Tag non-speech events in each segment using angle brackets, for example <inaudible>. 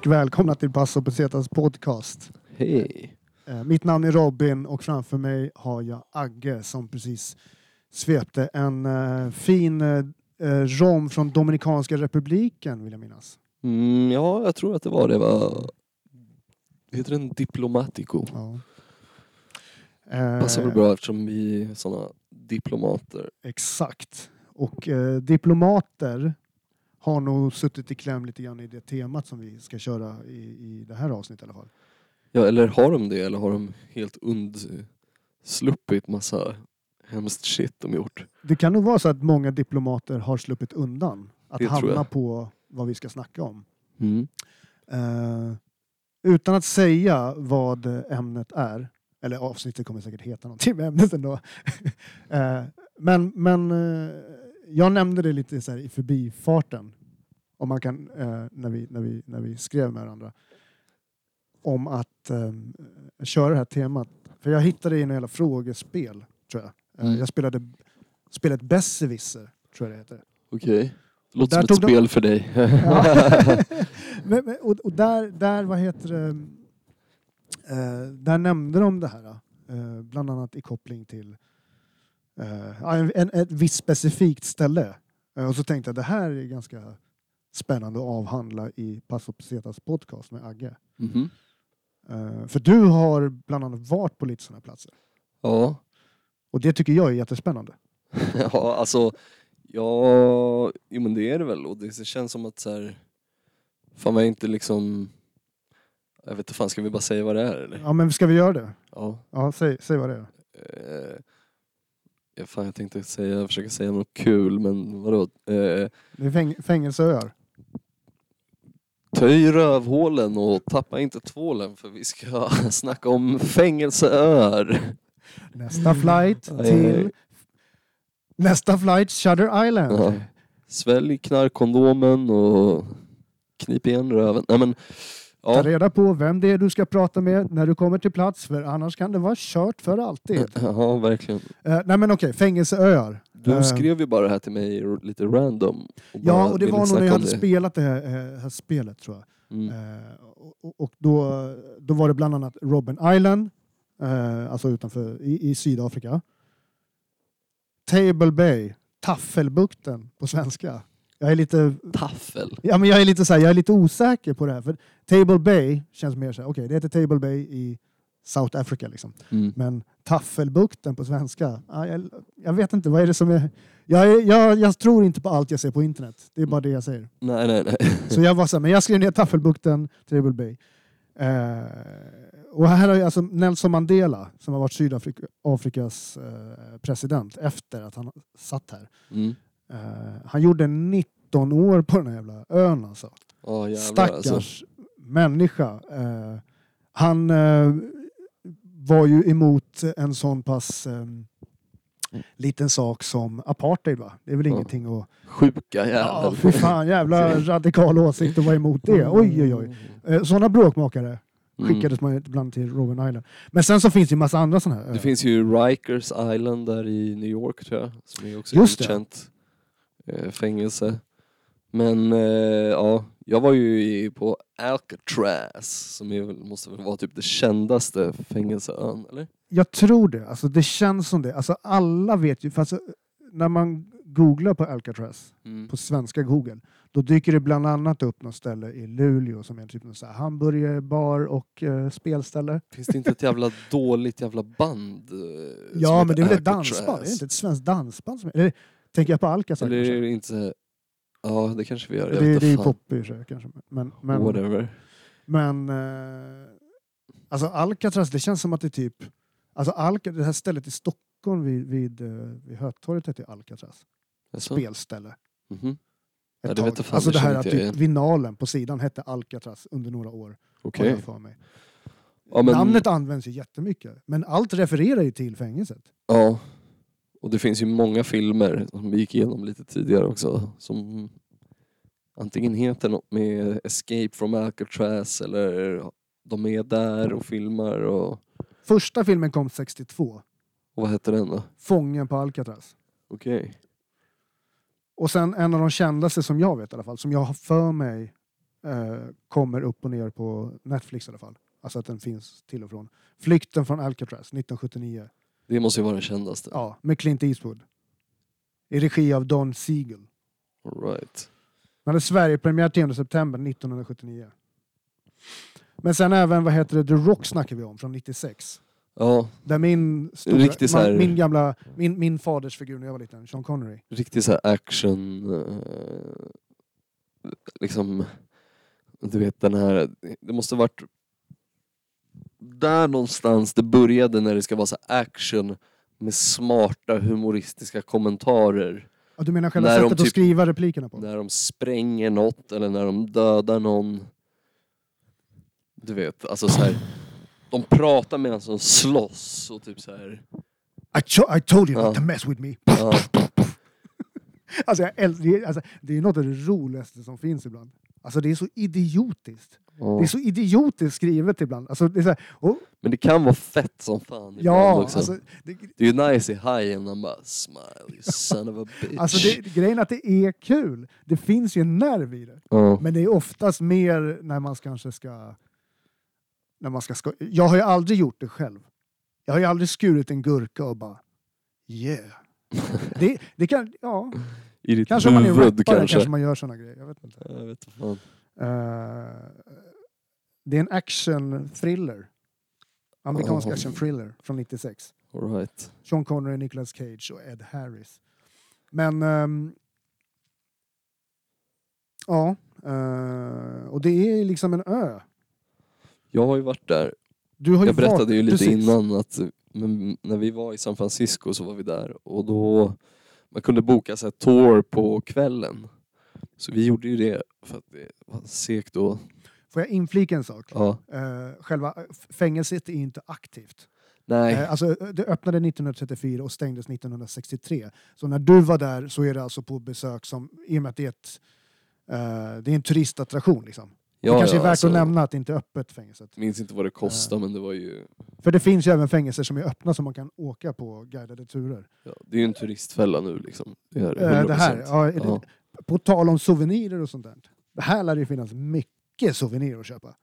Och välkomna till Passo Pesetas podcast. Hej. Eh, mitt namn är Robin och framför mig har jag Agge som precis svepte en eh, fin eh, rom från Dominikanska republiken vill jag minnas. Mm, ja, jag tror att det var det. Var... Heter den Diplomatico? Ja. Passar väl bra eftersom vi är sådana diplomater. Exakt. Och eh, diplomater har nog suttit i kläm lite grann i det temat som vi ska köra i, i det här avsnittet i alla fall. Ja, eller har de det? Eller har de helt undsluppit massa hemskt shit de gjort? Det kan nog vara så att många diplomater har sluppit undan att Det hamna på vad vi ska snacka om. Mm. Eh, utan att säga vad ämnet är, eller avsnittet kommer säkert heta någonting med ämnet ändå. <laughs> Eh, men men eh, jag nämnde det lite så här i förbifarten, om man kan, eh, när, vi, när, vi, när vi skrev med varandra, om att eh, köra det här temat. För jag hittade det i några jävla frågespel, tror jag. Eh, Mm. Jag spelade spelet Besserwisser, tror jag det heter. Okej. Låter Där som ett tog de- spel för dig. <laughs> <laughs> Men, men, och, och där, där, vad heter det, eh, där nämnde de det här. Eh, bland annat i koppling till en, en, ett visst specifikt ställe. Eh, och så tänkte jag det här är ganska spännande att avhandla i Passo Pesetas podcast med Agge. Mhm. Eh, för du har bland annat varit på lite sådana platser. Ja. Och det tycker jag är jättespännande. <laughs> ja, alltså. Ja, jo men det är det väl. Och det känns som att så här. Fan vad jag inte liksom. Jag vet inte fan, ska vi bara säga vad det är eller? Ja men ska vi göra det? Ja. Ja, säg, säg vad det är. Eh, fan, jag tänkte säga, försöka säga något kul men vadå? Eh, Det är fäng, fängelseöar. töj rövhålen och tappa inte tvålen för vi ska <laughs> snacka om fängelseöar. Nästa flight <laughs> Aj, aj, till aj. Nästa flight Shutter Island. Ja. Svälj knarkkondomen och knip igen röven. Nej men, Ta ja. reda på vem det är du ska prata med när du kommer till plats för annars kan det vara kört för alltid. <laughs> Ja, verkligen. Eh, nej men okej, fängelseöar. Du Eh, skrev ju bara det här till mig lite random. Och Ja, och det var nog när jag hade det. spelat det här, eh, här spelet tror jag. Mm. Eh, och och då, då var det bland annat Robben Island, eh, alltså utanför i, i Sydafrika. Table Bay, Taffelbukten på svenska. Jag är lite Taffel. Ja, men jag är lite så här, jag är lite osäker på det här. För Table Bay känns mer så här, okej det heter Table Bay i South Africa liksom. Mm. Men Taffelbukten på svenska, ja, jag, jag vet inte, vad är det som är... Jag, jag, jag tror inte på allt jag ser på internet, det är bara det jag säger. Nej, nej, nej. Så jag var så här, men jag skrev ner Taffelbukten, Table Bay. Eh, och här har alltså Nelson Mandela som har varit Sydafrikas eh, president efter att han satt här. Mm. Eh, han gjorde 19 år på den här jävla ön alltså. Ja, jävlar Stackars alltså. Människa. Eh, han eh, var ju emot en sån pass eh, liten sak som apartheid va? Det är väl Ja. ingenting att... Sjuka Ja, jävel. fy fan, jävla <laughs> radikal åsikt att vara emot det. Oj, oj, oj. Eh, sådana bråkmakare Mm. skickades man ibland till Robben Island. Men sen så finns det ju massa andra sådana här. Det finns ju Rikers Island där i New York tror jag. Som är också Just ett känt fängelse. Men eh, ja, jag var ju i, på Alcatraz som är, väl- måste väl vara typ det kändaste fängelseön, eller? Jag tror det. Alltså, det känns som det. Alltså, alla vet ju, för alltså, när man googlar på Alcatraz Mm. på svenska Google, då dyker det bland annat upp något ställe i Luleå som är typ här hamburgerbar och eh, spelställe. Finns det inte ett jävla <laughs> dåligt jävla band? eh, Ja, men det är väl ett dansband? Är det inte ett svenskt dansband? Som, eller tänker jag på Alcatraz? Eller är det inte... Ja, det kanske vi gör. Jag det, det är ju inte fan. pop i och för sig, kanske. Men, men, Whatever. men eh, Alltså Alcatraz, det känns som att det är typ... Alltså Alca, det här stället i Stockholm vid, vid, eh, vid Hötorget heter Alcatraz. Jaså? Spelställe. Mhm. Ett Ja, tag. alltså det här att typ vinalen på sidan hette Alcatraz under några år. Okej. för mig. Ja, men- Namnet används ju jättemycket. Men allt refererar ju till fängelset. Ja. Och det finns ju många filmer som vi gick igenom lite tidigare också som antingen heter något med Escape from Alcatraz eller de är där och filmar och, Första filmen kom 62. och vad hette den då? Fången på Alcatraz. Okej. Och sen en av de kändaste som jag vet i alla fall, som jag har för mig eh, kommer upp och ner på Netflix i alla fall. Alltså att den finns till och från. Flykten från Alcatraz 1979. Det måste ju vara den kändaste. Ja, med Clint Eastwood. I regi av Don Siegel. All right. Den hade Sverigepremiär 10 september 1979. Men sen även, vad heter det, The Rock snackar vi om från 96. Ja, Där min, stora, Riktigt så här- min gamla, min, min faders figur när jag var liten, Sean Connery. riktigt så här action... eh, liksom... Du vet den här... Det måste varit... Där någonstans det började när det ska vara så action med smarta humoristiska kommentarer. Ja, du menar själva När de sättet att typ- skriva replikerna på? När de spränger något eller när de dödar någon. Du vet, alltså så här. De pratar medan de slåss och typ så här. I, I told you Ja. not to mess with me. Ja, <laughs> Alltså, jag älskar, alltså, det är något av det roligaste som finns ibland. Alltså det är så idiotiskt. Det ja. är så idiotiskt skrivet ibland. Alltså, det är så här, och, Men det kan vara fett som fan ja, också. alltså, det, Det är ju nice i hajen, han bara smile you son of a bitch. alltså det, grejen är att det är kul. Det finns ju en nerv i det. ja. Men det är oftast mer när man kanske ska... När man ska sko- jag har ju aldrig gjort det själv. Jag har ju aldrig skurit en gurka och bara yeah. <laughs> Det, det kan, ja, I ditt kanske om man är huvud rappare kanske. kanske man gör såna grejer. Jag vet inte. Jag vet inte fan. Det är en action-thriller. Amerikansk Ja. action-thriller från 96. All right. Sean Connery, Nicolas Cage och Ed Harris. Men... ehm, ja. eh, och det är liksom en ö. Jag har ju varit där. Du har ju Jag berättade varit- ju lite precis. innan att men, när vi var i San Francisco så var vi där och då man kunde boka så här tour på kvällen. Så vi gjorde ju det för att det var segt då. Får jag inflika en sak? Ja. Eh, själva f- fängelset är inte aktivt. Nej, Eh, alltså, det öppnade 1934 och stängdes 1963. Så när du var där så är det alltså på besök som, i och med att det är, ett, eh, det är en turistattraktion. Liksom. ja, det kanske ja, är värt alltså, att nämna att det inte är öppet fängelset. minns inte vad det kostade men det var ju För det finns ju även fängelser som är öppna som man kan åka på guidade turer. ja, det är ju en turistfälla nu liksom. Det, är Eh, det här, 100%. ja, är det, Ja. på tal om souvenirer och sånt där. Det här lär det ju finnas mycket souvenirer att köpa.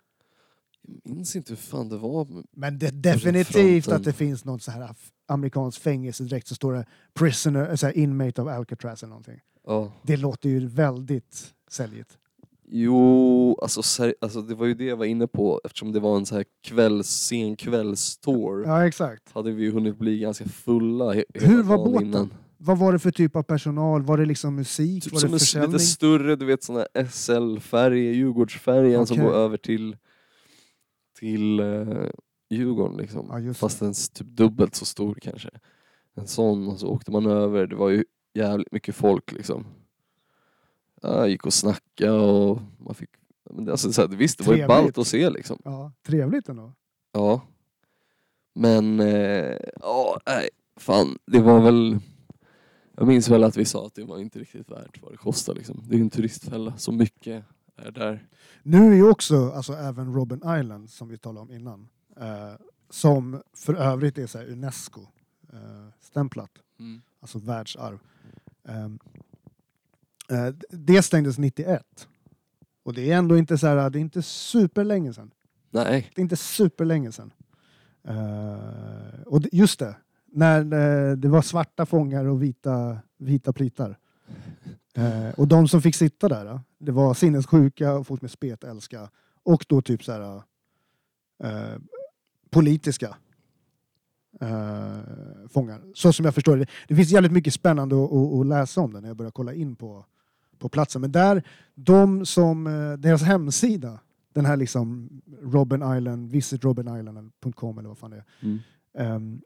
Jag minns inte hur fan det var. Men det, definitivt fronten. att det finns något så här amerikanskt fängelsedräkt så står det prisoner, så här, inmate of Alcatraz eller någonting. Ja. Det låter ju väldigt säljigt. Jo, alltså, ser, alltså det var ju det jag var inne på eftersom det var en så här kvälls, sen kvällstour. Ja, exakt. Hade vi ju hunnit bli ganska fulla he- hela Hur var dagen båten? innan. Vad var det för typ av personal? Var det liksom musik? Typ var som det försäljning? lite större, du vet sån här SL-färja, Djurgårdsfärjan som går över till, till uh, Djurgården liksom. Ja, Fast en typ dubbelt så stor kanske. En sån och så åkte man över, det var ju jävligt mycket folk liksom. Ja, gick och snackade och man fick, alltså, så här, visst det var ju Trevligt. ballt att se liksom. Ja, trevligt ändå. Ja. Men, eh, ja, nej, fan, det var väl... Jag minns väl att vi sa att det var inte riktigt värt vad det kostar liksom. Det är ju en turistfälla, så mycket är där. Nu är ju också alltså, även Robben Island, som vi talade om innan, eh, som för övrigt är så Unesco-stämplat, alltså världsarv. Ehm, eh, det stängdes 91. Och det är ändå inte så här, det är inte superlänge sedan. Nej, Det är inte superlänge sedan. Eh, och just det, när eh, det var svarta fångar och vita, vita plitar. Eh, och de som fick sitta där, eh, det var sinnessjuka och folk med spetälska och då typ så här eh, politiska eh, fångar. Så som jag förstår det. Det finns jävligt mycket spännande att, att, att läsa om det när jag börjar kolla in på, på platsen. Men där, de som, deras hemsida, Den här liksom Robben Island, visitrobbenisland.com eller vad fan det är. Mm. Eh,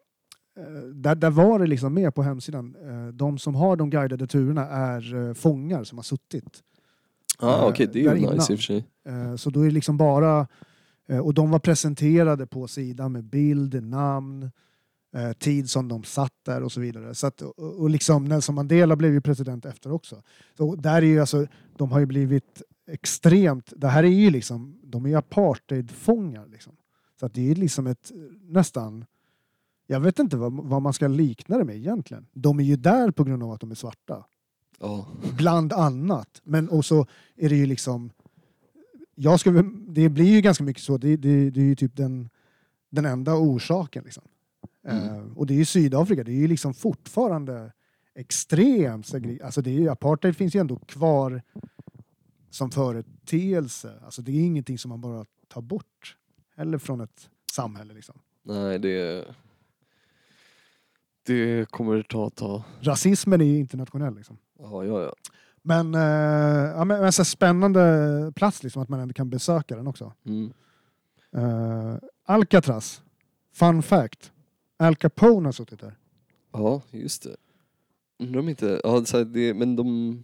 där, där var det liksom med på hemsidan. eh, de som har de guidade turerna är eh, fångar som har suttit. Ja, Eh, okej, det är ju innan. nice i och för sig. Eh, Så då är det liksom bara, eh, och de var presenterade på sidan med bild, namn, eh, tid som de satt där och så vidare. Så att, och, och liksom Nelson Mandela blev ju president efter också. Så där är ju alltså, de har ju blivit extremt, det här är ju liksom, de är ju apartheidfångar liksom. Så att det är liksom ett nästan, jag vet inte vad, vad man ska likna det med egentligen. De är ju där på grund av att de är svarta. Ja. Bland annat. Men också är det ju liksom... Jag skulle, det blir ju ganska mycket så. Det, det, det är ju typ den, den enda orsaken. Liksom. Mm. Eh, och det är ju Sydafrika. Det är ju liksom fortfarande extremt segre- Alltså det är apartheid finns ju ändå kvar som företeelse. Alltså det är ingenting som man bara tar bort. Eller från ett samhälle. Liksom. Nej, det... Det kommer ta tag. Rasismen är ju internationell. Liksom. Ja, ja, ja. Men, eh, ja, men, men så spännande plats liksom, att man ändå kan besöka den också. Mm. Uh, Alcatraz. Fun fact. Al Capone har suttit där. Ja, just det. Undrar om inte, ja, så här, det, men de...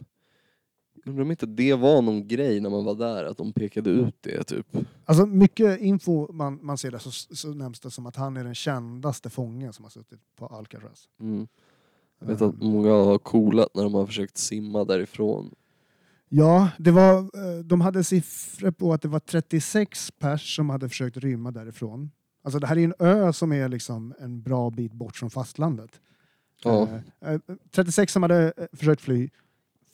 Undrar om inte det var någon grej när man var där, att de pekade ut det typ. Alltså mycket info man, man ser där så, så nämns det som att han är den kändaste fången som har suttit på Alcatraz. Mm. Jag vet att många har coolat när de har försökt simma därifrån. Ja, det var, eh, de hade siffror på att det var 36 pers som hade försökt rymma därifrån. Alltså det här är en ö som är liksom en bra bit bort från fastlandet. Ja. Eh, eh, 36 som hade eh, försökt fly,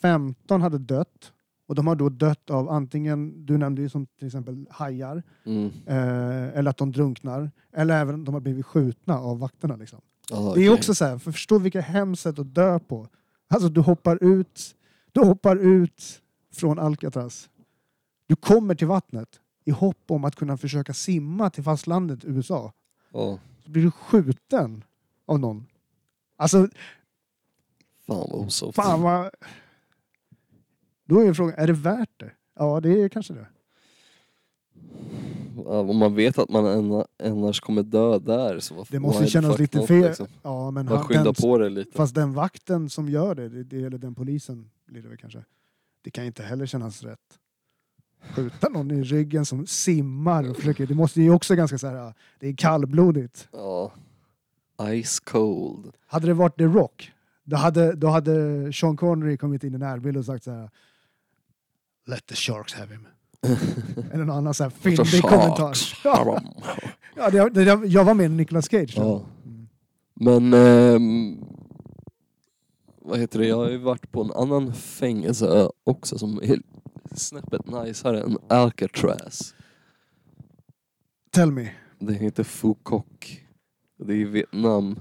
15 hade dött. Och de har då dött av antingen, du nämnde ju som till exempel hajar, Mm. eh, eller att de drunknar, eller även de har blivit skjutna av vakterna. Liksom. Ja, Det är också så här, för förstå vilka hemskt sätt att dö på. Alltså du hoppar ut, du hoppar ut från Alcatraz. Du kommer till vattnet i hopp om att kunna försöka simma till fastlandet USA. Ja, Så blir du skjuten av någon. Alltså, fan vad osoft. fan vad... Då är frågan, är det värt det? Ja, det är kanske det. Om man vet att man annars kommer dö där så vad Det måste kännas lite fel. Liksom. Ja, men Man skyndar den, på det lite. fast den vakten som gör det, det, det, eller den polisen blir det väl kanske. Det kan inte heller kännas rätt. Skjuta någon i ryggen som simmar och försöker. Det måste ju också ganska så här. Det är kallblodigt. Ja. Ice cold. Hade det varit The Rock, då hade, då hade Sean Connery kommit in i närbild och sagt så här. Let the sharks have him. <laughs> Eller någon annan så här fyndig kommentar. <laughs> Ja, <laughs> ja, det, det, jag var med i Nicolas Cage. Ja. Mm. Men ehm, vad heter det, jag har ju varit på en annan fängelse också som är snäppet najsare än Alcatraz. Tell me. Det heter Phu Quoc. Det är i Vietnam.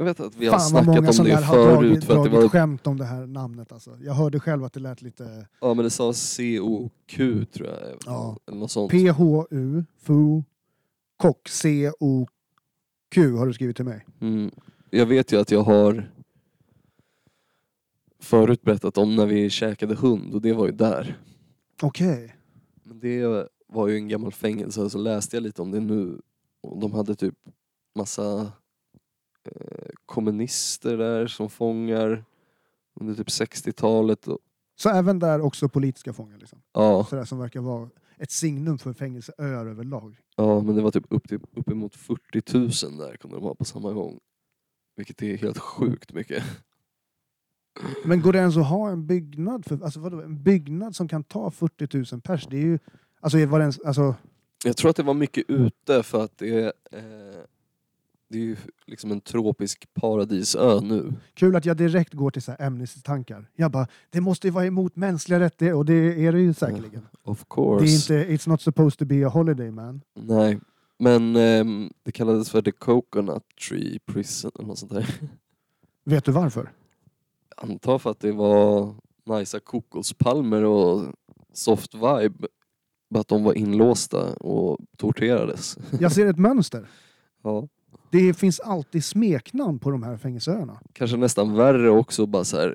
Jag vet att vi har Fan vad många snackat om som det där har förut dragit, för att det dragit var, skämt om det här namnet. Alltså. Jag hörde själv att det lät lite ja men det sa C-O-Q tror jag. Ja. Eller något sånt. PHU, FU, KOK, C-O-Q har du skrivit till mig. Mm. Jag vet ju att jag har förut berättat om när vi käkade hund och det var ju där. Okej. Men det var ju en gammal fängelse så läste jag lite om det nu. Och de hade typ massa eh, kommunister där som fångar under typ 60-talet. Och, Så även där också politiska fångar liksom. ja, Sådär som verkar vara ett signum för fängelseöar överlag. ja, men det var typ upp till, uppemot 40 000 där kunde de ha på samma gång. Vilket är helt sjukt mycket. Men går det ens att ha en byggnad för, alltså vadå, en byggnad som kan ta 40 000 pers? Det är ju, alltså, var det ens, alltså Jag tror att det var mycket ute för att det är, eh, det är ju liksom en tropisk paradisö nu. kul att jag direkt går till så här ämnestankar. Jag bara, det måste ju vara emot mänskliga rättigheter och det är det ju säkerligen. Of Det course. är inte, it's not supposed to be a holiday man. Nej, men ehm, det kallades för The Coconut Tree Prison eller något sånt där. <laughs> Vet du varför? Jag antar för att det var nicea kokospalmer och soft vibe. Bara att de var inlåsta och torterades. Jag ser ett mönster. <laughs> Ja. Det finns alltid smeknamn på de här fängelseöarna. Kanske nästan värre också bara så här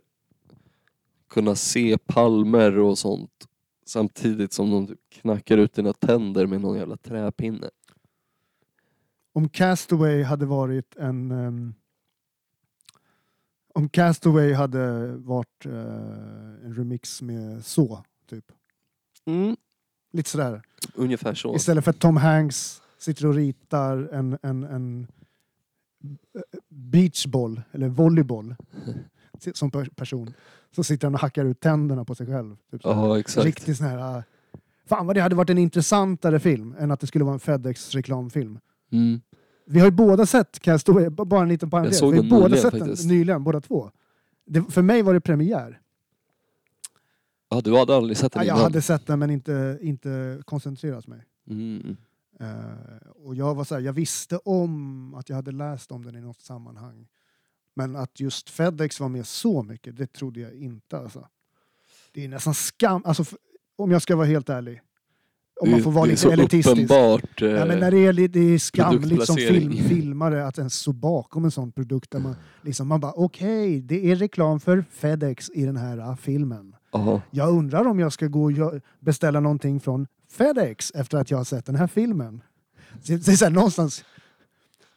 kunna se palmer och sånt Samtidigt som de typ knackar ut dina tänder med någon jävla träpinne. Om Castaway hade varit en... ehm, om Castaway hade varit eh, en remix med så, typ. Mm. Lite sådär. Ungefär så. Istället för att Tom Hanks sitter och ritar en, en, en beachboll, eller volleyboll, <laughs> som per- person. Så sitter han och hackar ut tänderna på sig själv. Typ så. Ja, exakt. Riktigt sån här... äh, Fan vad det hade varit en intressantare film än att det skulle vara en FedEx-reklamfilm. Mm. Vi har ju båda sett Castaway, b- bara en liten parentes. Vi har båda nyligen sett faktiskt. den nyligen, båda två. Det, för mig var det premiär. Ja, du hade aldrig sett den Ja, jag innan? hade sett den men inte, inte koncentrerat mig. Mm. Eh, och jag var så här, jag visste om att jag hade läst om den i något sammanhang. Men att just Fedex var med så mycket, det trodde jag inte. Alltså. Det är nästan skam, alltså, f- om jag ska vara helt ärlig. Om man får vara det är lite så elitistisk. uppenbart. eh, Ja, men när det är, det är skamligt som film, filmare att ens stå bakom en sån produkt där man, liksom, man bara okej, det är reklam för Fedex i den här ah, filmen. ja. Jag undrar om jag ska gå och beställa någonting från Fedex efter att jag har sett den här filmen. Det är så här, någonstans...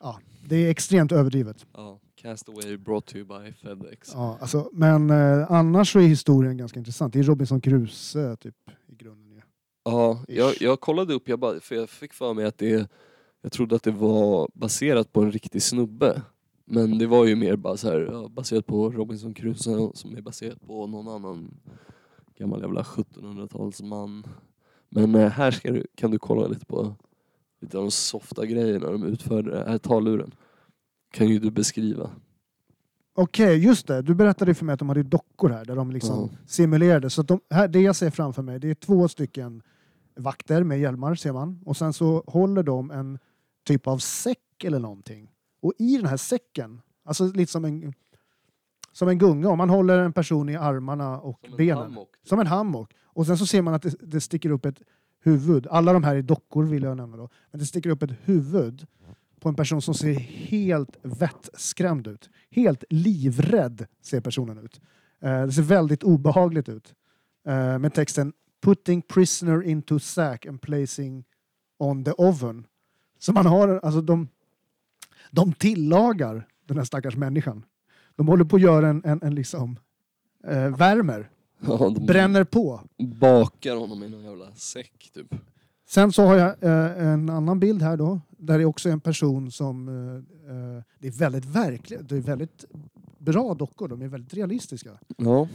Ja, det är extremt överdrivet. ja. Castaway brought to you by FedEx. Ja, alltså, men eh, annars så är historien ganska intressant. Det är Robinson Crusoe typ i grunden. ju. Ja, jag, jag kollade upp, jag bara, för jag fick för mig att det, jag trodde att det var baserat på en riktig snubbe. Men det var ju mer bara så här, ja, baserat på Robinson Crusoe som är baserat på någon annan gammal jävla 1700-talsman. Men eh, här ska du, kan du kolla lite på lite av de softa grejerna de utförde. Här, ta luren. Kan ju du beskriva. Okej, just det. Du berättade för mig att de hade dockor här där de liksom Ja. simulerade. Så de, här, det jag ser framför mig det är två stycken vakter med hjälmar ser man. Och sen så håller de en typ av säck eller någonting. Och i den här säcken, alltså lite som en, som en gunga, om man håller en person i armarna och benen. Som en hammock. Och sen så ser man att det, det sticker upp ett huvud. Alla de här är dockor vill jag nämna då. Men det sticker upp ett huvud på en person som ser helt vettskrämd ut. Helt livrädd ser personen ut. Eh, det ser väldigt obehagligt ut. Eh, med texten Putting prisoner into sack and placing on the oven. Så man har, alltså de, de tillagar den här stackars människan. De håller på att göra en, en, en liksom eh, värmer, Ja, de bränner på. bakar honom i någon jävla säck typ. Sen så har jag eh, en annan bild här då. Där är också en person som... Eh, eh, det är väldigt verkligt. Det är väldigt bra dockor. De är väldigt realistiska. Ja.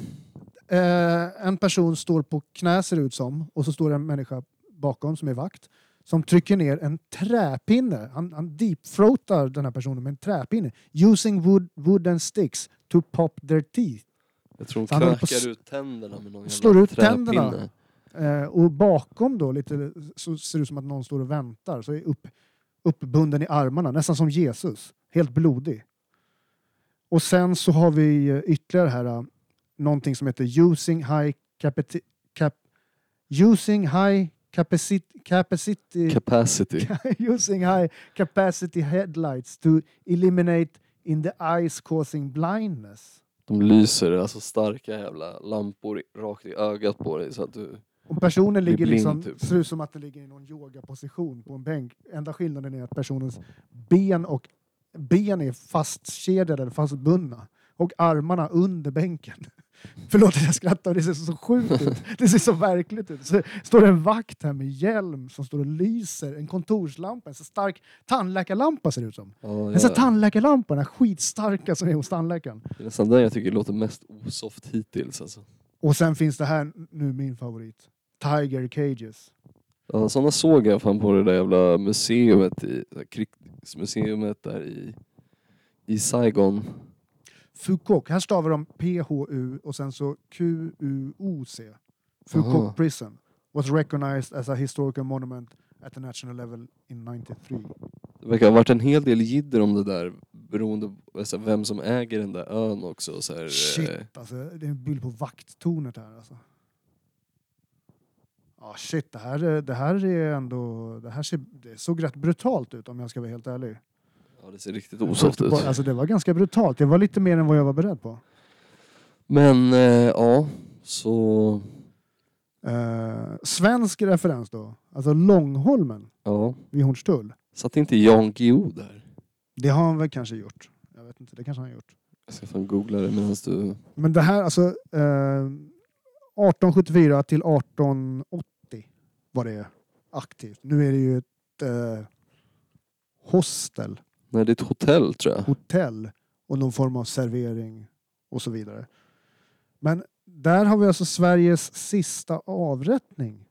Eh, en person står på knä ser det ut som. Och så står det en människa bakom som är vakt. Som trycker ner en träpinne. Han, han deepthroatar den här personen med en träpinne. Using wood, wooden sticks to pop their teeth. Jag tror hon han håller på ut tänderna med någon jävla slår ut träpinne. tänderna. Eh, och bakom då lite, så ser det ut som att någon står och väntar. Så är upp, uppbunden i armarna, nästan som Jesus. Helt blodig. Och sen så har vi eh, ytterligare här eh, någonting som heter Using High Capacity cap, Using High Capacity, capacity Capacity. <laughs> using high capacity headlights to eliminate in the eyes causing blindness. De lyser alltså starka jävla lampor rakt i ögat på dig så att du... Om personen ligger blind, liksom, typ. ser ut som att den ligger i någon yogaposition på en bänk. Enda skillnaden är att personens ben och ben är fastkedjade eller fastbundna. Och armarna under bänken. Förlåt att jag skrattar, det ser så sjukt ut. <laughs> Det ser så verkligt ut. Så står det en vakt här med hjälm som står och lyser. En kontorslampa, en så stark tandläkarlampa ser det ut som. Ja, En sån här tandläkarlampa, den här skitstarka som är hos tandläkaren. Det är nästan den jag tycker låter mest osoft hittills alltså. Och sen finns det här, nu min favorit. Tiger Cages. Ja, sådana såg jag fan på det där jävla museumet i, krigsmuseet där i, i Saigon. Foucault, här stavar de PHU och sen så QUOC. Foucault Aha. Prison was recognized as a historical monument at the national level in 93. Det verkar ha varit en hel del jidder om det där beroende på alltså, vem som äger den där ön också. Så här, eh, Shit alltså, det är en bild på vakttornet här alltså. Ja shit, det här, är- det här är ändå, det här ser, det såg rätt brutalt ut om jag ska vara helt ärlig. Ja, det ser riktigt osoft ut. Alltså det var ganska brutalt, det var lite mer än vad jag var beredd på. Men eh, ja, så Eh, svensk referens då, alltså Långholmen Ja. vid Hornstull. Satt inte Jan Guillou där? Det har han väl kanske gjort. Jag vet inte, det kanske han har gjort. Jag ska fan googla det medan du... Men det här, alltså eh, 1874 till 1880 var det aktivt. Nu är det ju ett eh, hostel, Nej, det är ett hotell tror jag. hotell och någon form av servering och så vidare. Men där har vi alltså Sveriges sista avrättning.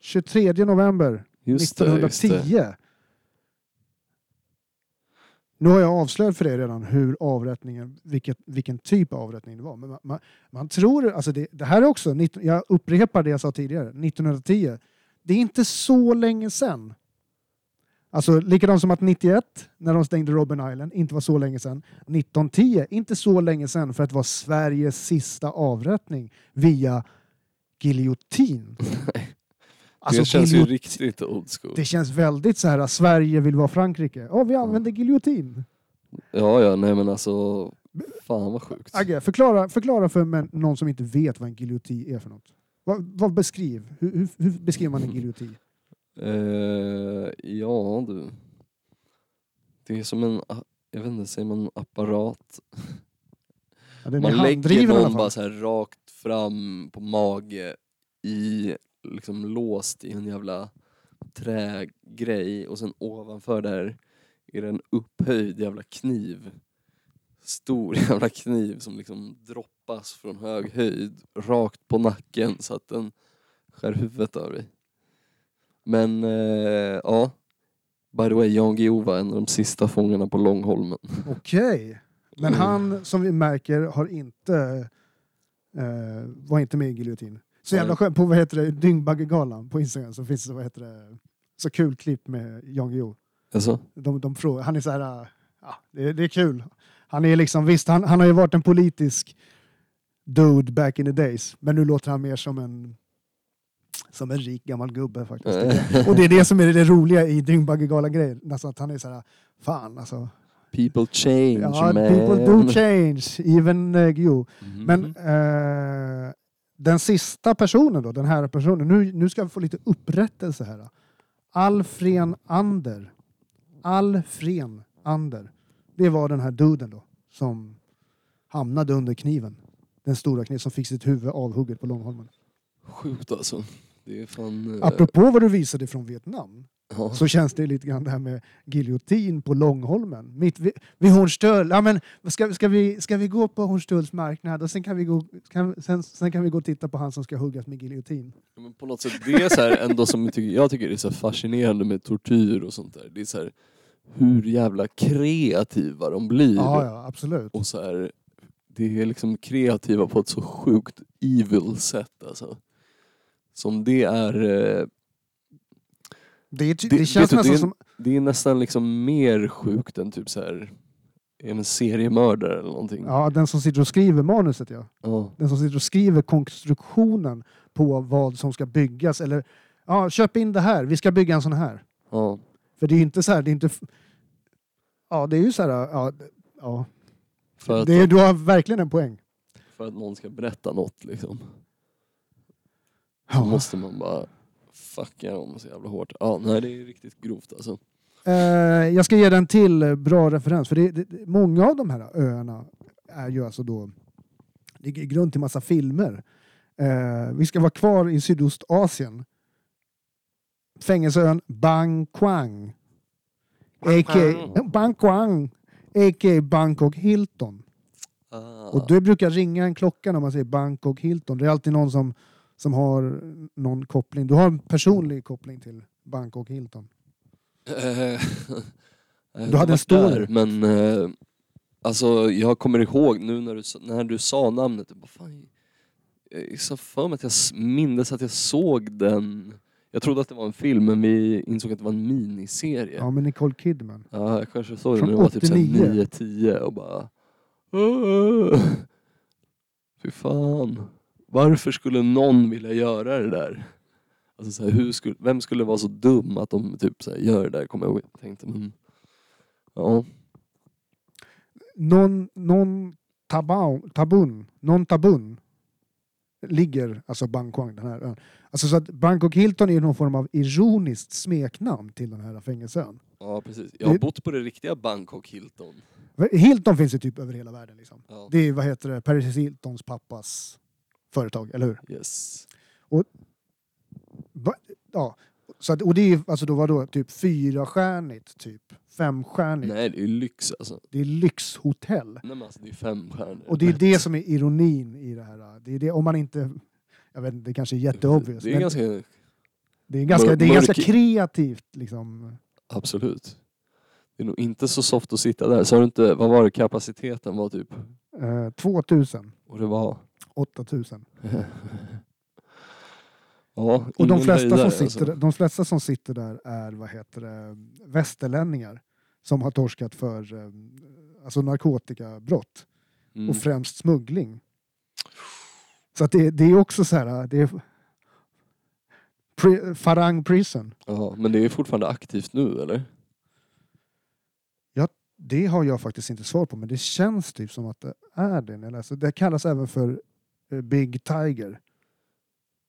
23 november Just det, just 1910. det. Nu har jag avslöjat för er redan hur avrättningen, vilket, vilken typ av avrättning det var. Men man, man, man tror, alltså det, det här är också, 19 jag upprepar det jag sa tidigare, 1910. Det är inte så länge sedan. Alltså likadant som att 91, när de stängde Robben Island, inte var så länge sedan. 1910, inte så länge sedan för att det var Sveriges sista avrättning via giljotin. <laughs> Alltså, det känns ju riktigt old school. det känns väldigt så här, Sverige vill vara Frankrike. Ja, vi använder giljotin. Ja, ja, nej men alltså... Fan vad sjukt. Agge, förklara, förklara för men, någon som inte vet vad en giljotin är för något. Vad, vad beskriv? Hur, hur, hur beskriver man en <laughs> giljotin? Eh, ja du. Det är som en, jag vet inte, säger man apparat? Ja, Man lägger någon bara så här rakt fram på mage i, liksom låst i en jävla trägrej och sen ovanför där är det en upphöjd jävla kniv. Stor <laughs> jävla kniv som liksom droppas från hög höjd rakt på nacken så att den skär huvudet av dig. Men eh, ja, by the way, Jan Guillou var en av de sista fångarna på Långholmen. Okej. Men han, som vi märker, har inte, eh, var inte med i giljotin. Så jävla Nej. skönt. På vad heter det, Dyngbaggegalan på Instagram så finns det, vad heter det, så kul klipp med Jan Guillou. Alltså, De, de frågar, han är så här, äh, ja, det, det är kul. Han är liksom, visst, han, han har ju varit en politisk dude back in the days, men nu låter han mer som en som en rik gammal gubbe faktiskt. Eh. Och det är det som är det roliga i Dyngbaggegalan-grejen. Alltså att han är så här, fan alltså. people change Ja, man. people do change, even uh, you. Mhm. Men eh, den sista personen då, den här personen, nu, nu ska vi få lite upprättelse här. Alfren Ander. Alfren Ander. Det var den här duden då som hamnade under kniven. Den stora kniven som fick sitt huvud avhugget på Långholmen. Sjukt alltså. Det är fan... eh, Apropå vad du visade från Vietnam ja. så känns det lite grann det här med giljotin på Långholmen. Mitt vid, vid Hornstull. Ja, men ska, ska, vi, ska vi gå på Hornstulls marknad och sen kan, vi gå, kan, sen, sen kan vi gå och titta på han som ska huggas med giljotin. Men på något sätt, det är så här ändå som jag tycker, jag tycker det är så fascinerande med tortyr och sånt där. Det är så här, hur jävla kreativa de blir. Ja, ja, absolut. Och så här, det är liksom kreativa på ett så sjukt evil sätt alltså. Som det är, eh, Det, Det- det känns vet du, nästan det är- som... det är nästan liksom mer sjukt än typ så här en seriemördare eller någonting. Ja, den som sitter och skriver manuset ja. Ja. Den som sitter och skriver konstruktionen på vad som ska byggas. Eller ja, köp in det här, vi ska bygga en sån här. ja. För det är ju inte så här, det är inte... f- Ja, det är ju så här, ja, ja. För, att, Det är, du har verkligen en poäng. för att någon ska berätta något liksom. Ja. måste man bara fucka dem så jävla hårt. Ja, nej det är riktigt grovt alltså. Eh, jag ska ge den till bra referens, för det, det, många av de här öarna är ju alltså då ligger grund till massa filmer. Eh, vi ska vara kvar i Sydostasien. Fängelseön Bang Quang. A.k.a. Bang Quang. A.k.a. Bangkok Hilton. Ah. Och det brukar ringa en klocka när man säger Bangkok Hilton. Det är alltid någon som, som har någon koppling. Du har en personlig koppling till Bangkok Hilton. <laughs> Eh, Du hade en story. Men eh, alltså jag kommer ihåg nu när du, när du sa namnet, jag bara, fan, jag sa för mig att jag mindes att jag såg den. Jag trodde att det var en film men vi insåg att det var en miniserie. Ja, med Nicole Kidman. Ja, jag kanske såg den Från när jag var typ 89. 9-10 och bara... Fy fan. Varför skulle någon vilja göra det där? Alltså så här, hur skulle, vem skulle vara så dum att de typ så här, gör det där? Kommer jag ihåg. Jag tänkte, men... Ja. Non, non tabun, tabun. Non tabun. ligger alltså Bangkok, den här ön. Alltså så att Bangkok Hilton är någon form av ironiskt smeknamn till den här fängelseön. Ja precis. Jag har Det- bott på det riktiga Bangkok Hilton. Hilton finns ju typ över hela världen. Liksom. Ja. Det är vad heter det, Paris Hiltons pappas företag, eller hur? Yes. Va? Ja. Så att, och det är alltså då var då typ fyrastjärnigt, typ femstjärnigt. Nej det är lyx alltså. Det är lyxhotell. Nej men alltså det är fem stjärnor. Och det är det som är ironin i det här. Det är det, om man inte... Jag vet inte, det kanske är jätteobvious. Det är ganska, det är ganska, det är ganska kreativt liksom. absolut. Det är nog inte så soft att sitta där. Sa du inte, vad var det kapaciteten var typ? Eh, 2000, Och det var? 8000. <laughs> ja, Och de flesta, som sitter, alltså. där- de flesta som sitter där är vad heter det, västerlänningar som har torskat för eh, alltså narkotikabrott Mm. och främst smuggling. Så att det, det är också så här, det är Pri- Farang Prison. Ja, men det är fortfarande aktivt nu eller? Det har jag faktiskt inte svar på men det känns typ som att det är det. läser. Det kallas även för Big Tiger.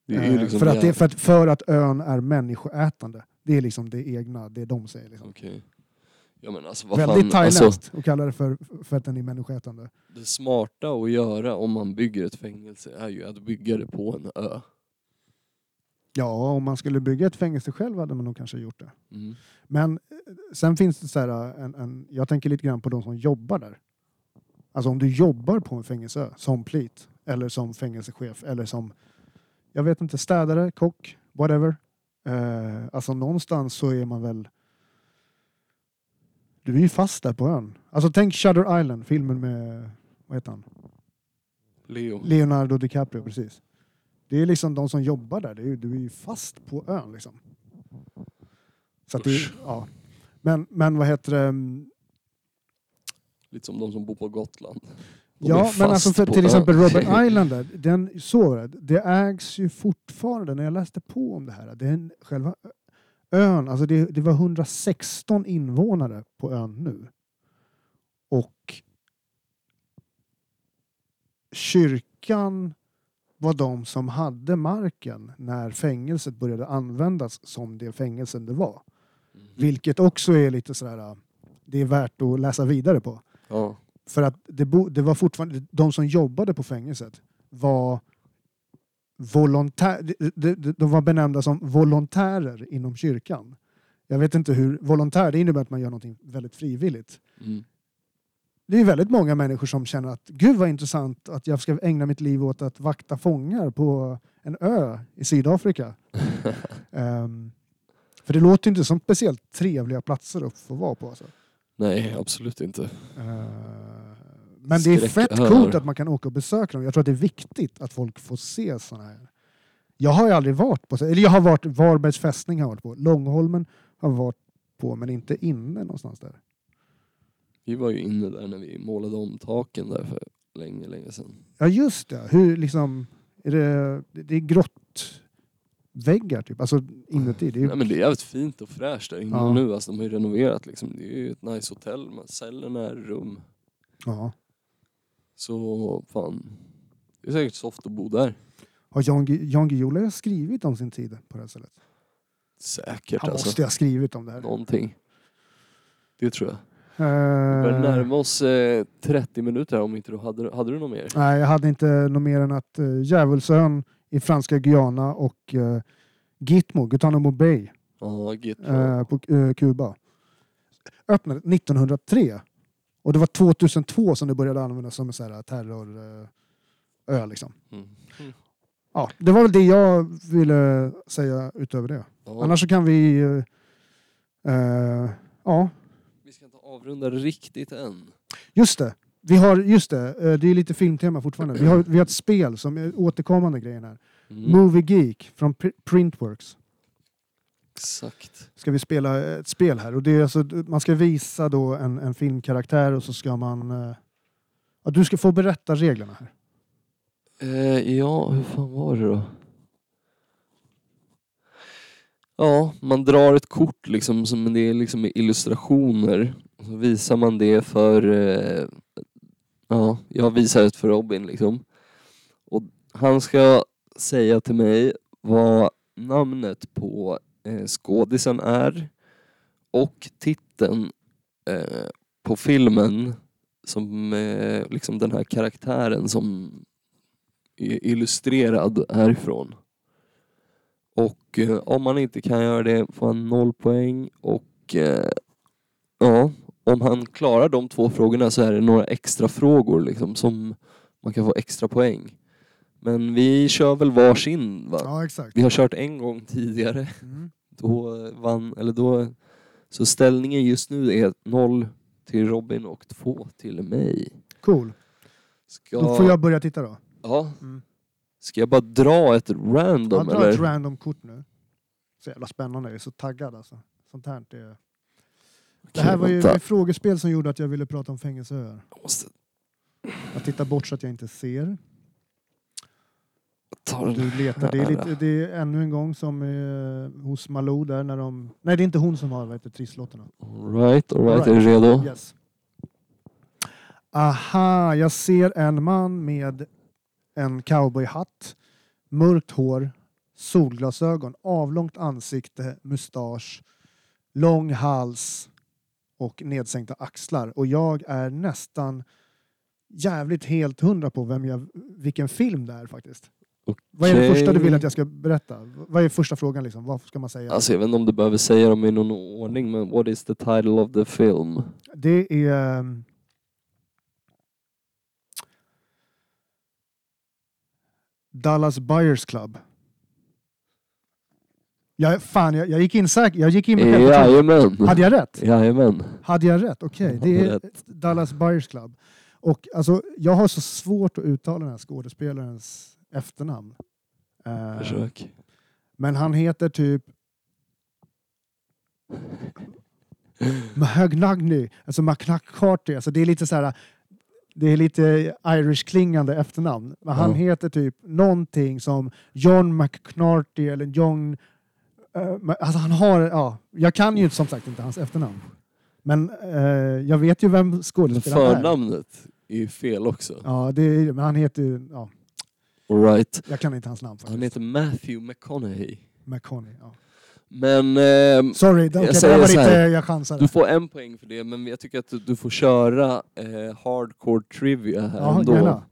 Eh, liksom för, att det, för, att, för att ön är människoätande. Det är liksom det egna, det de säger. Liksom. Okej. Ja men alltså vad Väldigt fan, alltså, thailändskt att kalla det för, för att den är människoätande. det smarta att göra om man bygger ett fängelse är ju att bygga det på en ö. Ja, om man skulle bygga ett fängelse själv hade man nog kanske gjort det. Mm. Men eh, sen finns det så här, en, en, jag tänker lite grann på de som jobbar där. Alltså om du jobbar på en fängelseö som plit eller som fängelsechef eller som, jag vet inte, städare, kock, whatever. Eh, alltså någonstans så är man väl, du är ju fast där på ön. Alltså tänk Shutter Island, filmen med, vad heter han? Leo. Leonardo DiCaprio, precis. Det är liksom de som jobbar där, är, du är ju fast på ön liksom. Så att det, ja. men, men vad heter det? Lite som de som bor på Gotland. Ja, men alltså för till exempel Robert Island där, den, så det. ägs ju fortfarande, när jag läste på om det här, den själva ön, alltså det, det var 116 invånare på ön nu. Och kyrkan var de som hade marken när fängelset började användas som det fängelsen det var. Mhm. Vilket också är lite sådär, det är värt att läsa vidare på. Ja. För att det, bo, det var fortfarande, de som jobbade på fängelset var volontär, de, de, de- var benämnda som volontärer inom kyrkan. Jag vet inte hur, volontär det innebär att man gör någonting väldigt frivilligt. Mm. Det är väldigt många människor som känner att gud vad intressant att jag ska ägna mitt liv åt att vakta fångar på en ö i Sydafrika. <laughs> Ehm, för det låter inte som speciellt trevliga platser att få vara på. Alltså. Nej, absolut inte. Eh, Men det är fett coolt att man kan åka och besöka dem. Jag tror att det är viktigt att folk får se sådana här. Jag har ju aldrig varit på, eller jag har varit, Varbergs fästning har varit på, Långholmen har varit på, men inte inne någonstans där. Vi var ju inne där när vi målade om taken där för länge, länge sedan. Ja just det, hur liksom, är det, det är grått väggar typ, alltså inuti. Det är, ju- Nej, men det är jävligt fint och fräscht där inne Ja. nu. Alltså, de har ju renoverat liksom. Det är ju ett nice hotell. Cellerna är rum. ja. Så fan. Det är säkert soft att bo där. Har Jan, Gu- Jan Guillou skrivit om sin tid på det här stället? Säkert Han alltså. måste ha skrivit om det här. Någonting. Det tror jag. Eh, Vi börjar närma oss eh, 30 minuter här om inte du hade, hade du något mer? Nej, jag hade inte något mer än att uh, Djävulsön i franska Guyana och uh, Gitmo, Guantanamo Bay Ja, git. eh, på uh, Kuba öppnade 1903. Och det var 2002 som det började användas som en sån här terrorö. liksom. Mm. Ja, det var väl det jag ville säga utöver det. Ja. Annars så kan vi... eh, eh, ja, Vi ska inte avrunda riktigt än. just det. Vi har, just det, eh, det är lite filmtema fortfarande. Vi har, vi har ett spel som är återkommande grejen här. Mm. Movie Geek från Pr- Printworks. Exakt. Ska vi spela ett spel här. Och det är alltså, man ska visa då en, en filmkaraktär och så ska man... eh, Ja, du ska få berätta reglerna här. Eh, ja, hur fan var det då? Ja, man drar ett kort liksom, som det är liksom illustrationer. Så visar man det för... Eh, ja, jag visar det för Robin liksom. Och Han ska säga till mig vad namnet på Eh, skådisen är och titeln eh, på filmen som eh, liksom den här karaktären som är illustrerad härifrån. Och om man inte kan göra det får han noll poäng och ja, om han klarar de två frågorna så är det några extra frågor liksom som man kan få extra poäng. Men vi kör väl varsin va? Ja, exakt. Vi har kört en gång tidigare. Mm. Då vann, eller då, så ställningen just nu är noll till Robin och två till mig. Cool. Ska, Då får jag börja titta då. ja, Mm. ska jag bara dra ett random Jag drar eller? ett random kort nu. Så jävla spännande, jag är så taggad alltså. Sånt här är... Det här var ju ett frågespel som gjorde att jag ville prata om fängelseöar. Jag tittar bort så att jag inte ser. Du letar. Det är, lite, det är ännu en gång som eh, hos Malou där när de... Nej det är inte hon som har vad heter, trisslotterna. Alright, alright, Alright. är du redo? Yes. Aha, jag ser en man med en cowboyhatt, mörkt hår, solglasögon, avlångt ansikte, mustasch, lång hals och nedsänkta axlar. Och jag är nästan jävligt helt hundra på vem jag, vilken film det är faktiskt. Vad är det första du vill att jag ska berätta? Vad är första frågan liksom? Vad ska man säga? Alltså jag vet inte om du behöver säga dem i någon ordning men what is the title of the film? Det är... ehm, Dallas Buyers Club. Jag, fan, jag, jag gick in säkert. Jag gick in med. Jajamän! Hade jag rätt? Jajamän! Hade jag rätt? Okej, det är Rätt. Dallas Buyers Club. Och alltså, jag har så svårt att uttala den här skådespelarens efternamn. Eh, Försök. men han heter typ Mahagnagny, alltså McNacarty. Alltså det är lite så här. Det är lite Irish-klingande efternamn. Men han Ja. heter typ någonting som John McNarty eller John... eh, alltså han har... Ja, jag kan ju som sagt inte hans efternamn. Men eh, jag vet ju vem skådespelaren är. förnamnet är ju fel också. Ja, det är, men han heter ju... Ja, Alright. jag kan inte hans namn faktiskt. Han heter Matthew McConaughey. McConaughey. Ja. Men ehm, Sorry, det, okay, det säger där var lite... Jag chansade. du får en poäng för det men jag tycker att du, du får köra eh, hardcore trivia här Ja, ändå. gärna.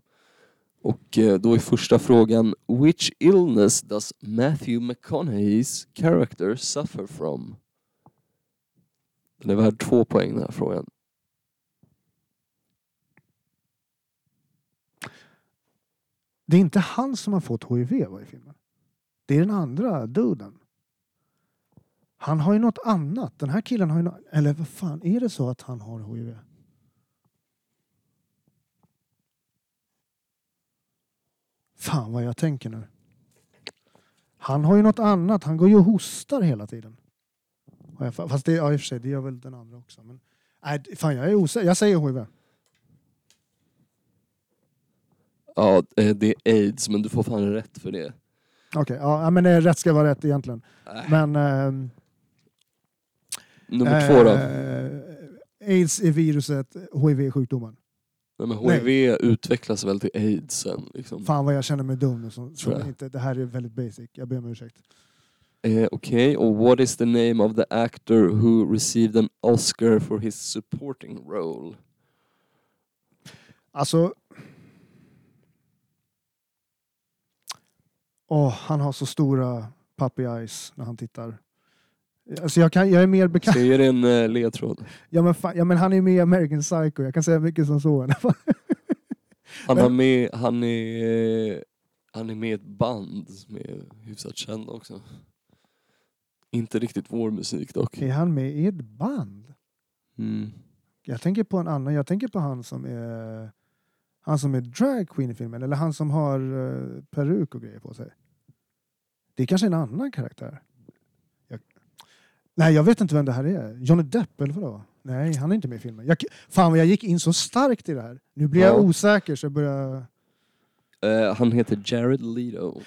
Och eh, då är första frågan Which illness does Matthew McConaughey's character suffer from? Den är värd två poäng den här frågan. Det är inte han som har fått HIV va, i filmen. Det är den andra duden. Han har ju något annat. Den här killen har ju något... Eller vad fan, är det så att han har HIV? Fan vad jag tänker nu. Han har ju något annat. Han går ju och hostar hela tiden. Fast det, ja, i och för sig, det gör väl den andra också. Men, nej, fan jag är osäker. Jag säger HIV. Ja, eh, det är aids men du får fan rätt för det. Okej, ja, ja, men eh, rätt ska vara rätt egentligen. Äh, Men... ehm, nummer två då? Eh, aids är viruset, hiv är sjukdomen. Nej, men nej. HIV utvecklas väl till aids sen? Liksom. Fan vad jag känner mig dum nu. Som, Tror inte, det här är väldigt basic, jag ber om ursäkt. Eh, Okej, och what is the name of the actor who received an Oscar for his supporting role? Alltså... Åh, han har så stora puppy eyes när han tittar. Alltså jag, kan, jag är mer bekant. Dig en eh, ledtråd? Ja men, fan, ja men han är med i American Psycho, jag kan säga mycket som så. <laughs> Han, har med, han, är, han är med i ett band som är hyfsat känd också. Inte riktigt vår musik dock. är han med i ett band? Mm. Jag tänker på en annan, jag tänker på han som är han som är drag queen i filmen, eller han som har uh, peruk och grejer på sig. Det är kanske en annan karaktär. Jag, nej, jag vet inte vem det här är. Johnny Depp eller vadå? Nej, han är inte med i filmen. Jag, fan vad jag gick in så starkt i det här. Nu blir jag Ja. osäker så jag börjar... Eh, han heter Jared Leto.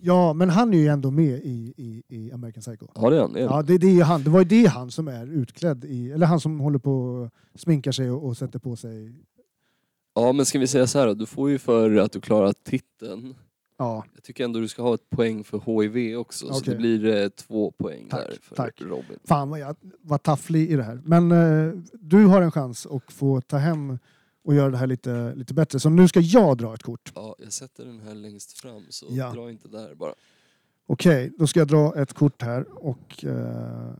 Ja, men han är ju ändå med i, i, i American Psycho. Ja det är han. Det är han. Ja, det, det, är han. det var ju det han som är utklädd i, eller han som håller på sminkar sig och, och sätter på sig Ja men ska vi säga så här då, du får ju för att du klarar titeln Ja, Jag tycker ändå du ska ha ett poäng för HIV också, så Okej. det blir eh, två poäng Tack, där för tack. Robin. fan vad jag var tafflig i det här. Men eh, du har en chans att få ta hem och göra det här lite, lite bättre. Så nu ska jag dra ett kort. Ja, jag sätter den här längst fram, så Ja. dra inte där bara. Okej, då ska jag dra ett kort här och... Eh,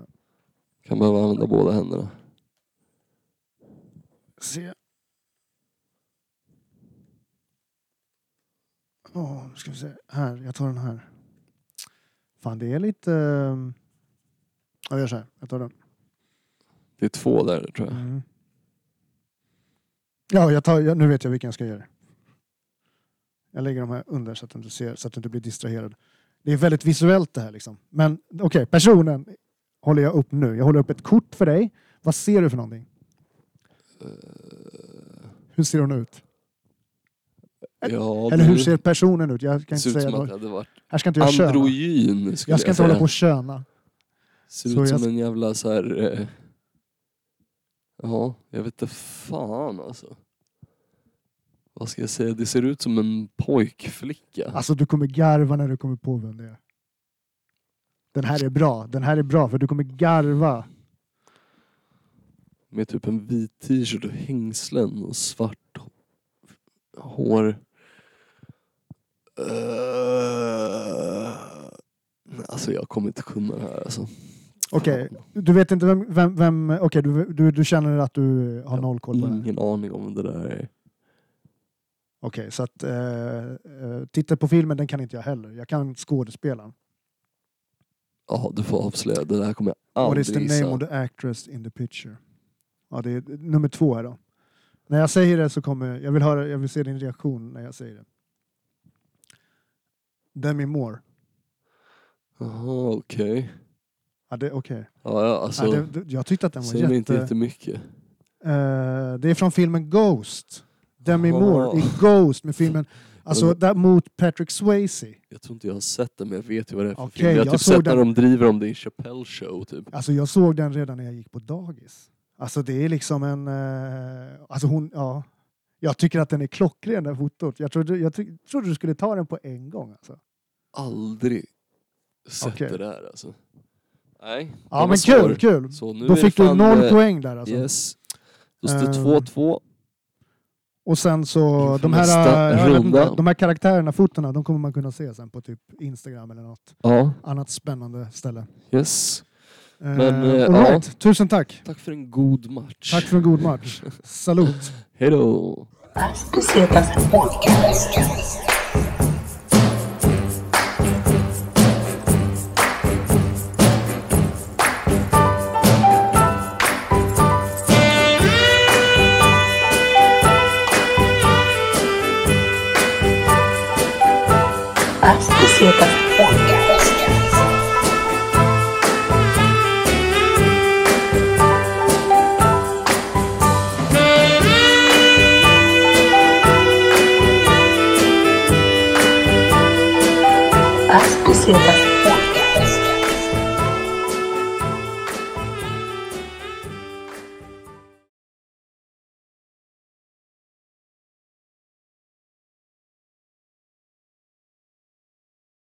Kan behöva använda båda händerna. se. Åh, nu ska vi se. Här, jag tar den här. Fan, det är lite... eh, Ja, jag gör så här. Jag tar den. Det är två där tror jag. Mm. Ja, jag tar, nu vet jag vilken jag ska göra. Jag lägger de här under så att du inte ser, så att du inte blir distraherad. Det är väldigt visuellt det här liksom. Men okej, personen håller jag upp nu. Jag håller upp ett kort för dig. Vad ser du för någonting? Eh, Hur ser hon ut? Ja, Eller hur ser personen ut? Jag kan ser inte ut säga som att något. det hade varit Här ska inte jag köna. androgyn skulle Jag ska inte säga. hålla på och köna. Ser Så ut jag- som en jävla så här. Eh... Ja, jag vet inte fan alltså. Vad ska jag säga? Det ser ut som en pojkflicka. Alltså du kommer garva när du kommer på vem det är. Den här är bra. Den här är bra för du kommer garva. Med typ en vit t-shirt och hängslen och svart h- hår. Uh... Alltså jag kommer inte kunna det här alltså. Okej, du vet inte vem... vem, vem Okej, du, du, du känner att du har Jag noll koll på det här? Ingen aning om det där är. Okej, så att eh, eh, titta på filmen, den kan inte jag heller. Jag kan skådespelaren. Ja, du får avslöja. Det där kommer jag What is aldrig the name gissa. of the actress in the picture? Ja, det är nummer två här då. När jag säger det så kommer... Jag vill, höra, jag vill se din reaktion när jag säger det. Demi Moore. Jaha, okej. Ja, det, okej. Ja, ja, alltså. ja, det, det, jag tyckte att den var mig inte jätte... jättemycket. Eh, det är från filmen Ghost. Demi Jaha. Moore i Ghost med filmen... Alltså där, mot Patrick Swayze. Jag tror inte jag har sett den men jag vet ju vad det är för Okej, film. Jag har jag typ sett när den- de driver om det i Chappelle show typ. Alltså jag såg den redan när jag gick på dagis. Alltså det är liksom en... eh, alltså hon, ja. Jag tycker att den är klockren den fotot. Jag trodde, jag trodde du skulle ta den på en gång. Alltså. Aldrig sett Okej. det där alltså. Nej. den Ja var men svår. kul, kul. Så nu Då är det fick du fan, noll eh, poäng där alltså. Yes. Då står det Ehm, 2-2. Och sen så Inför de här, nästa jag vet runda. inte, de här karaktärerna, fotona, de kommer man kunna se sen på typ Instagram eller något Ja, annat spännande ställe. yes. Men, Men, eh, all ja. right. Tusen tack. Tack för en god match. Tack för en god match. <laughs> Salut. Hej då. Las Pesetas Podcast.